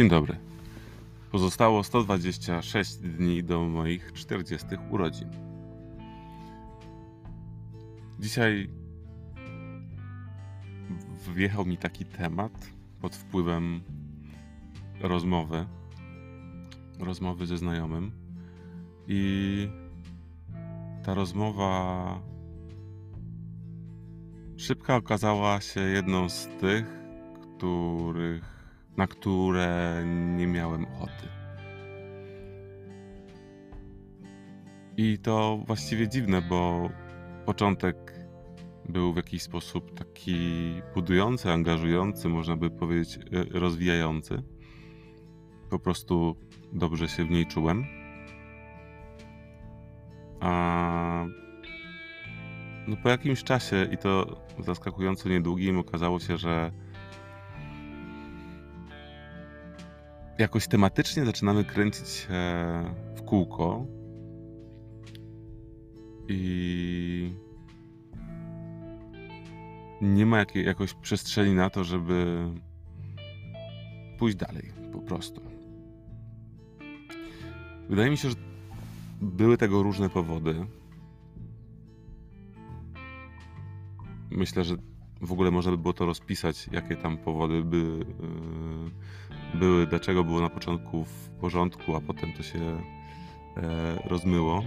Dzień dobry. Pozostało 126 dni do moich 40 urodzin. Dzisiaj wjechał mi taki temat pod wpływem rozmowy, rozmowy ze znajomym i ta rozmowa szybka okazała się jedną z tych, których na które nie miałem ochoty. I to właściwie dziwne, bo początek był w jakiś sposób taki budujący, angażujący, można by powiedzieć, e, rozwijający. Po prostu dobrze się w niej czułem. A no po jakimś czasie, i to zaskakująco niedługim, okazało się, że jakoś tematycznie zaczynamy kręcić się w kółko. I nie ma jakiej, jakoś przestrzeni na to, żeby pójść dalej, po prostu. Wydaje mi się, że były tego różne powody. Myślę, że w ogóle można by było to rozpisać, jakie tam powody by, yy, były, dlaczego było na początku w porządku, a potem to się e, rozmyło.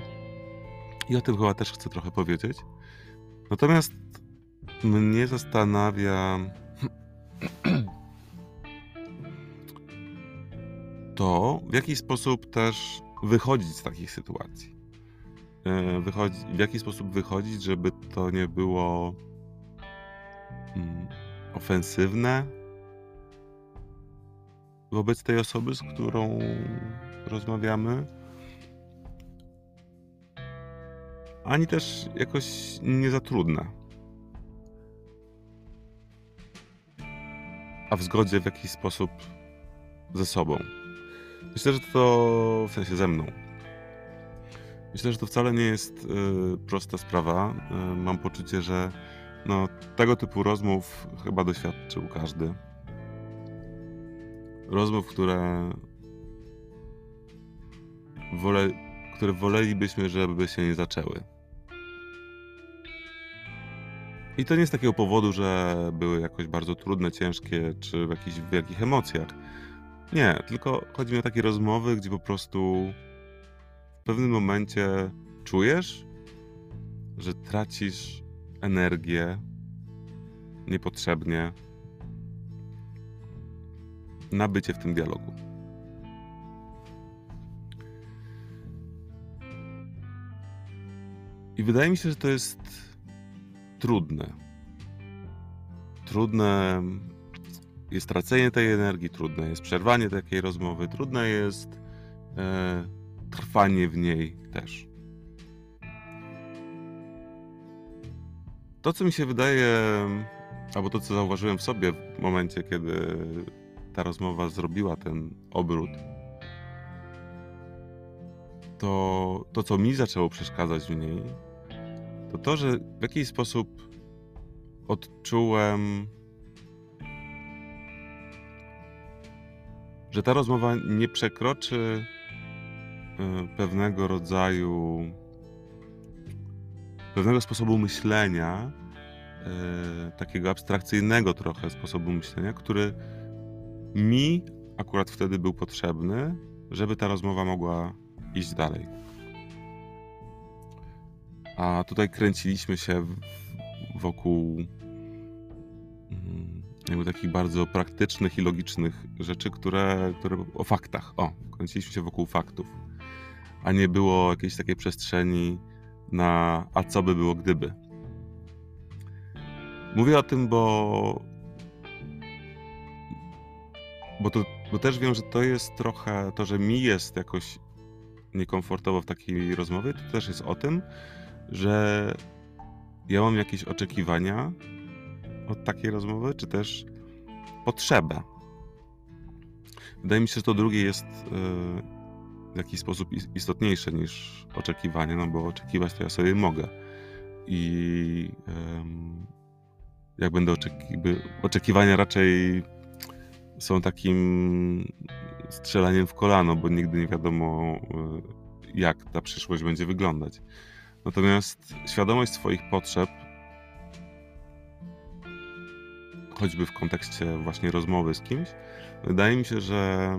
I o tym chyba też chcę trochę powiedzieć. Natomiast mnie zastanawia to, w jaki sposób też wychodzić z takich sytuacji. E, wychodzi, w jaki sposób wychodzić, żeby to nie było ofensywne wobec tej osoby, z którą rozmawiamy, ani też jakoś nie za trudne. A w zgodzie w jakiś sposób ze sobą. Myślę, że to w sensie ze mną. Myślę, że to wcale nie jest y, prosta sprawa. Y, mam poczucie, że no, tego typu rozmów chyba doświadczył każdy. Rozmów, które, wole, które wolelibyśmy, żeby się nie zaczęły. I to nie z takiego powodu, że były jakoś bardzo trudne, ciężkie, czy w jakichś wielkich emocjach. Nie, tylko chodzi mi o takie rozmowy, gdzie po prostu w pewnym momencie czujesz, że tracisz energię niepotrzebnie na bycie w tym dialogu. I wydaje mi się, że to jest trudne. Trudne jest tracenie tej energii, trudne jest przerwanie takiej rozmowy, trudne jest e, trwanie w niej też. To, co mi się wydaje, albo to, co zauważyłem w sobie w momencie, kiedy ta rozmowa zrobiła ten obrót, to to, co mi zaczęło przeszkadzać w niej, to to, że w jakiś sposób odczułem, że ta rozmowa nie przekroczy e, pewnego rodzaju, pewnego sposobu myślenia, e, takiego abstrakcyjnego trochę sposobu myślenia, który mi akurat wtedy był potrzebny, żeby ta rozmowa mogła iść dalej. A tutaj kręciliśmy się wokół mm, jakby takich bardzo praktycznych i logicznych rzeczy, które, które o faktach. O, kręciliśmy się wokół faktów. A nie było jakiejś takiej przestrzeni na a co by było gdyby. Mówię o tym, bo bo, to, bo też wiem, że to jest trochę to, że mi jest jakoś niekomfortowo w takiej rozmowie, to też jest o tym, że ja mam jakieś oczekiwania od takiej rozmowy, czy też potrzebę. Wydaje mi się, że to drugie jest e, w jakiś sposób istotniejsze niż oczekiwanie, no bo oczekiwać to ja sobie mogę. I jak będę oczekiwał, oczekiwania raczej są takim strzelaniem w kolano, bo nigdy nie wiadomo, y, jak ta przyszłość będzie wyglądać. Natomiast świadomość swoich potrzeb, choćby w kontekście właśnie rozmowy z kimś, wydaje mi się, że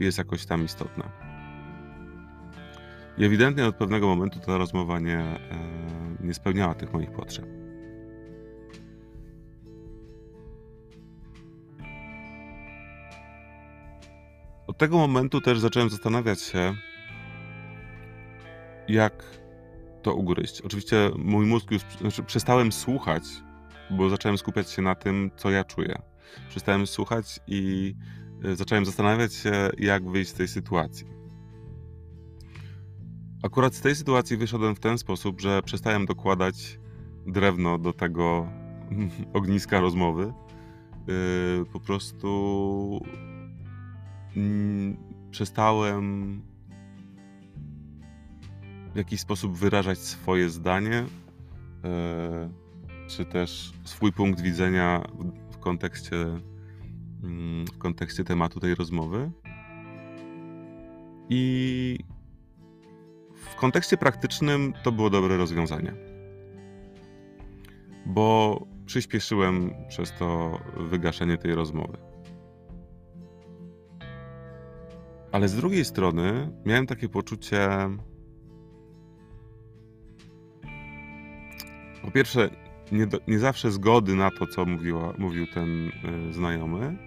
jest jakoś tam istotna. I ewidentnie od pewnego momentu ta rozmowa nie, e, nie spełniała tych moich potrzeb. Od tego momentu też zacząłem zastanawiać się, jak to ugryźć. Oczywiście mój mózg już, znaczy przestałem słuchać, bo zacząłem skupiać się na tym, co ja czuję. Przestałem słuchać i e, zacząłem zastanawiać się, jak wyjść z tej sytuacji. Akurat z tej sytuacji wyszedłem w ten sposób, że przestałem dokładać drewno do tego ogniska rozmowy. Yy, po prostu mm, przestałem w jakiś sposób wyrażać swoje zdanie, yy, czy też swój punkt widzenia w, kontekście, yy, w kontekście tematu tej rozmowy. I w kontekście praktycznym to było dobre rozwiązanie, bo przyspieszyłem przez to wygaszenie tej rozmowy. Ale z drugiej strony miałem takie poczucie. Po pierwsze, nie, do, nie zawsze zgody na to, co mówiła, mówił ten y, znajomy.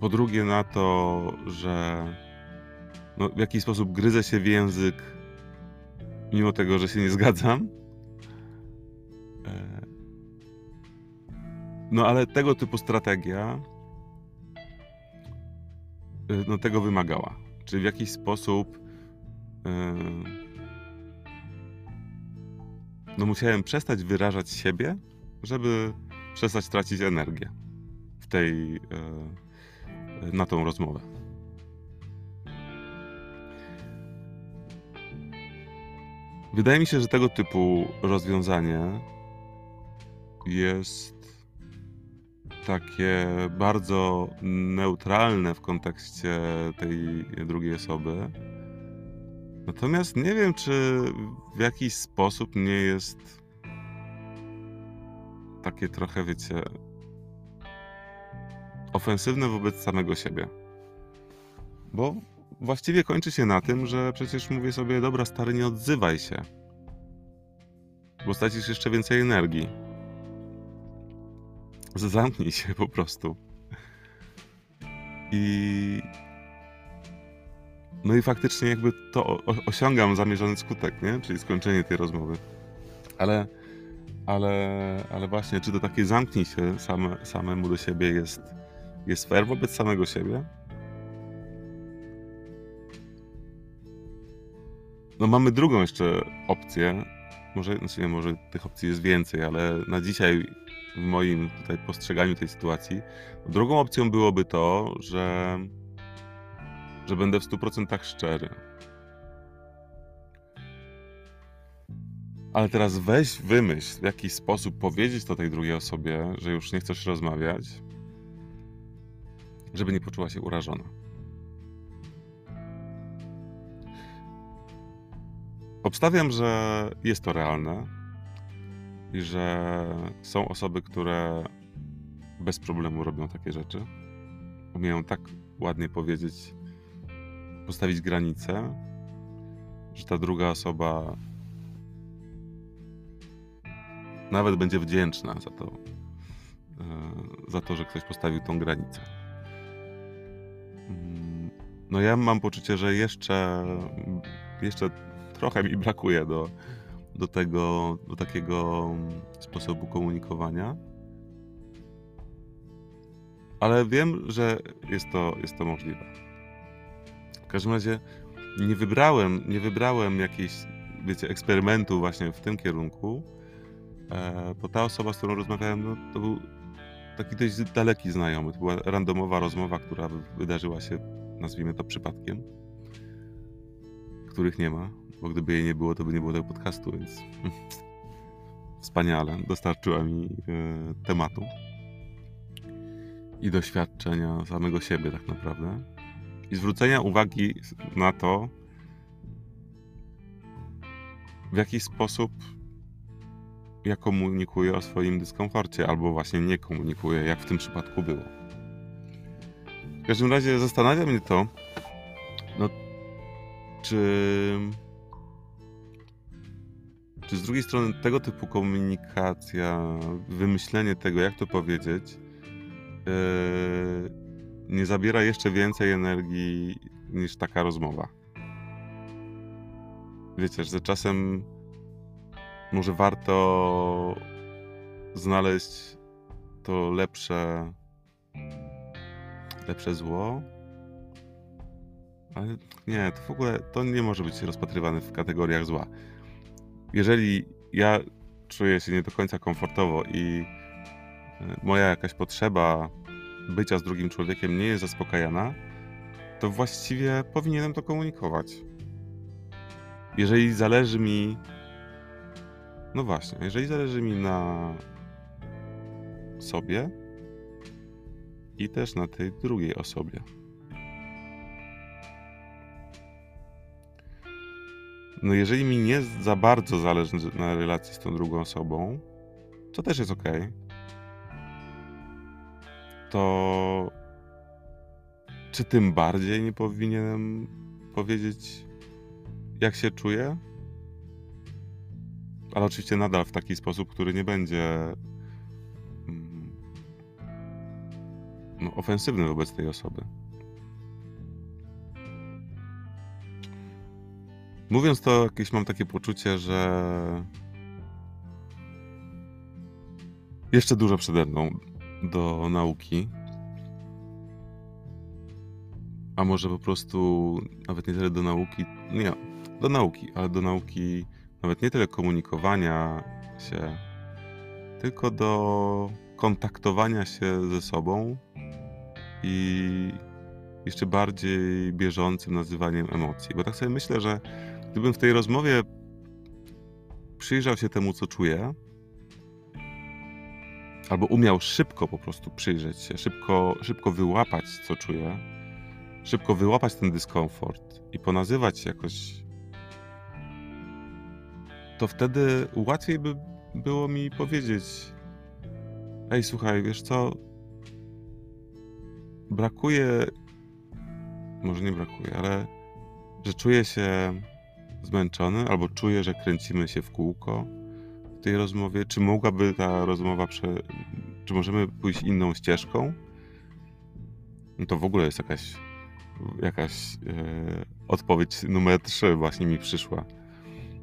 Po drugie, na to, że no, w jakiś sposób gryzę się w język, mimo tego, że się nie zgadzam. E, no ale tego typu strategia e, no, tego wymagała. Czyli w jakiś sposób e, no musiałem przestać wyrażać siebie, żeby przestać tracić energię w tej na tą rozmowę. Wydaje mi się, że tego typu rozwiązanie jest takie bardzo neutralne w kontekście tej drugiej osoby. Natomiast nie wiem, czy w jakiś sposób nie jest takie trochę, wiecie, ofensywne wobec samego siebie. Bo właściwie kończy się na tym, że przecież mówię sobie, dobra, stary, nie odzywaj się. Bo stracisz jeszcze więcej energii. Zamknij się po prostu. I. No i faktycznie jakby to osiągam zamierzony skutek, nie? Czyli skończenie tej rozmowy. Ale, ale, ale właśnie, czy to takie zamknij się same, samemu do siebie jest, jest fair wobec samego siebie? No mamy drugą jeszcze opcję. Może, znaczy nie, może tych opcji jest więcej, ale na dzisiaj w moim tutaj postrzeganiu tej sytuacji, drugą opcją byłoby to, że, że będę w 100% szczery. Ale teraz weź, wymyśl w jakiś sposób powiedzieć to tej drugiej osobie, że już nie chcesz rozmawiać, żeby nie poczuła się urażona. Obstawiam, że jest to realne i że są osoby, które bez problemu robią takie rzeczy. Umieją tak ładnie powiedzieć, postawić granicę, że ta druga osoba nawet będzie wdzięczna za to, e, za to, że ktoś postawił tą granicę. Mm, no ja mam poczucie, że jeszcze, jeszcze trochę mi brakuje do, do tego, do takiego sposobu komunikowania. Ale wiem, że jest to, jest to możliwe. W każdym razie nie wybrałem, nie wybrałem jakiejś, wiecie, eksperymentu właśnie w tym kierunku, e, bo ta osoba, z którą rozmawiałem, no, to był taki dość daleki znajomy. To była randomowa rozmowa, która wydarzyła się, nazwijmy to przypadkiem, których nie ma bo gdyby jej nie było, to by nie było tego podcastu, więc wspaniale, dostarczyła mi e, tematu. i doświadczenia samego siebie, tak naprawdę. I zwrócenia uwagi na to, w jaki sposób ja komunikuję o swoim dyskomforcie, albo właśnie nie komunikuję, jak w tym przypadku było. W każdym razie zastanawia mnie to, no, czy, czy z drugiej strony tego typu komunikacja, wymyślenie tego, jak to powiedzieć, yy, nie zabiera jeszcze więcej energii niż taka rozmowa. Wiecie, że czasem może warto znaleźć to lepsze lepsze zło. Ale nie, to w ogóle to nie może być rozpatrywane w kategoriach zła. Jeżeli ja czuję się nie do końca komfortowo i e, moja jakaś potrzeba bycia z drugim człowiekiem nie jest zaspokajana, to właściwie powinienem to komunikować. Jeżeli zależy mi. No właśnie, jeżeli zależy mi na sobie, i też na tej drugiej osobie. No jeżeli mi nie za bardzo zależy na relacji z tą drugą osobą, co też jest ok, to czy tym bardziej nie powinienem powiedzieć, jak się czuję? Ale oczywiście nadal w taki sposób, który nie będzie no, ofensywny wobec tej osoby. Mówiąc to, jakieś mam takie poczucie, że jeszcze dużo przede mną do nauki. A może po prostu nawet nie tyle do nauki, nie, do nauki, ale do nauki nawet nie tyle komunikowania się, tylko do kontaktowania się ze sobą i jeszcze bardziej bieżącym nazywaniem emocji. Bo tak sobie myślę, że gdybym w tej rozmowie przyjrzał się temu, co czuję, albo umiał szybko po prostu przyjrzeć się, szybko, szybko wyłapać, co czuję, szybko wyłapać ten dyskomfort i ponazywać jakoś, to wtedy łatwiej by było mi powiedzieć: Ej, słuchaj, wiesz co, brakuje, może nie brakuje, ale że czuję się zmęczony, albo czuję, że kręcimy się w kółko w tej rozmowie. Czy mogłaby ta rozmowa, prze... czy możemy pójść inną ścieżką? No to w ogóle jest jakaś, jakaś e, odpowiedź numer trzy właśnie mi przyszła.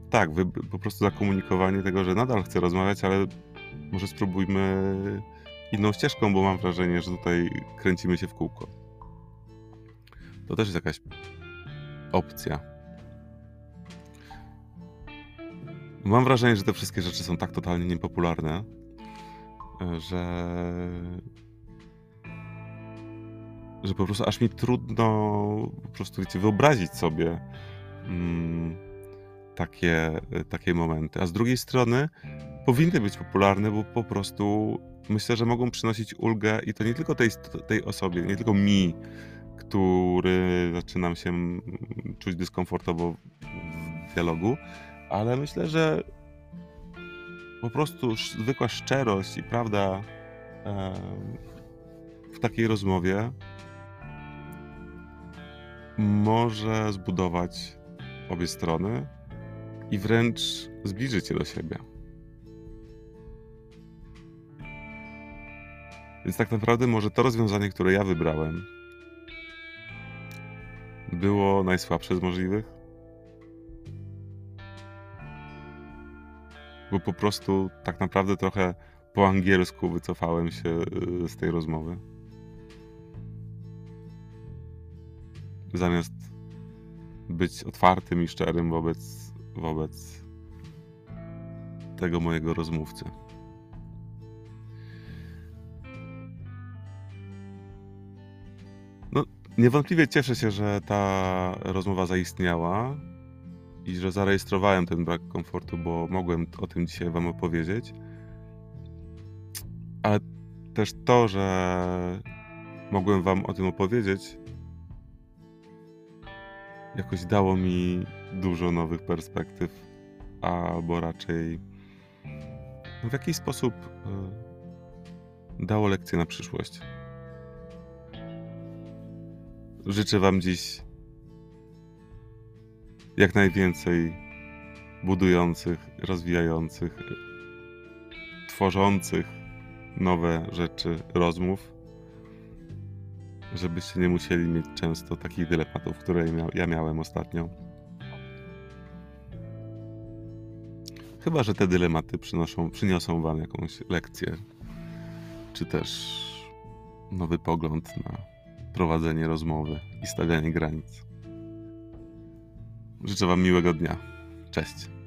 Tak, wy, po prostu zakomunikowanie tego, że nadal chcę rozmawiać, ale może spróbujmy inną ścieżką, bo mam wrażenie, że tutaj kręcimy się w kółko. To też jest jakaś opcja. Mam wrażenie, że te wszystkie rzeczy są tak totalnie niepopularne, że że po prostu aż mi trudno po prostu wiecie, wyobrazić sobie mm, takie, takie momenty. A z drugiej strony powinny być popularne, bo po prostu myślę, że mogą przynosić ulgę i to nie tylko tej, tej osobie, nie tylko mi, który zaczynam się czuć dyskomfortowo w dialogu, ale myślę, że po prostu zwykła szczerość i prawda w takiej rozmowie może zbudować obie strony i wręcz zbliżyć je do siebie. Więc tak naprawdę może to rozwiązanie, które ja wybrałem, było najsłabsze z możliwych. Bo po prostu tak naprawdę trochę po angielsku wycofałem się y, z tej rozmowy. Zamiast być otwartym i szczerym wobec, wobec tego mojego rozmówcy. Niewątpliwie cieszę się, że ta rozmowa zaistniała i że zarejestrowałem ten brak komfortu, bo mogłem o tym dzisiaj Wam opowiedzieć. Ale też to, że mogłem Wam o tym opowiedzieć, jakoś dało mi dużo nowych perspektyw, albo raczej w jakiś sposób y, dało lekcję na przyszłość. Życzę Wam dziś jak najwięcej budujących, rozwijających, tworzących nowe rzeczy rozmów, żebyście nie musieli mieć często takich dylematów, które ja miałem ostatnio. Chyba, że te dylematy przynoszą, przyniosą Wam jakąś lekcję, czy też nowy pogląd na prowadzenie rozmowy i stawianie granic. Życzę Wam miłego dnia. Cześć.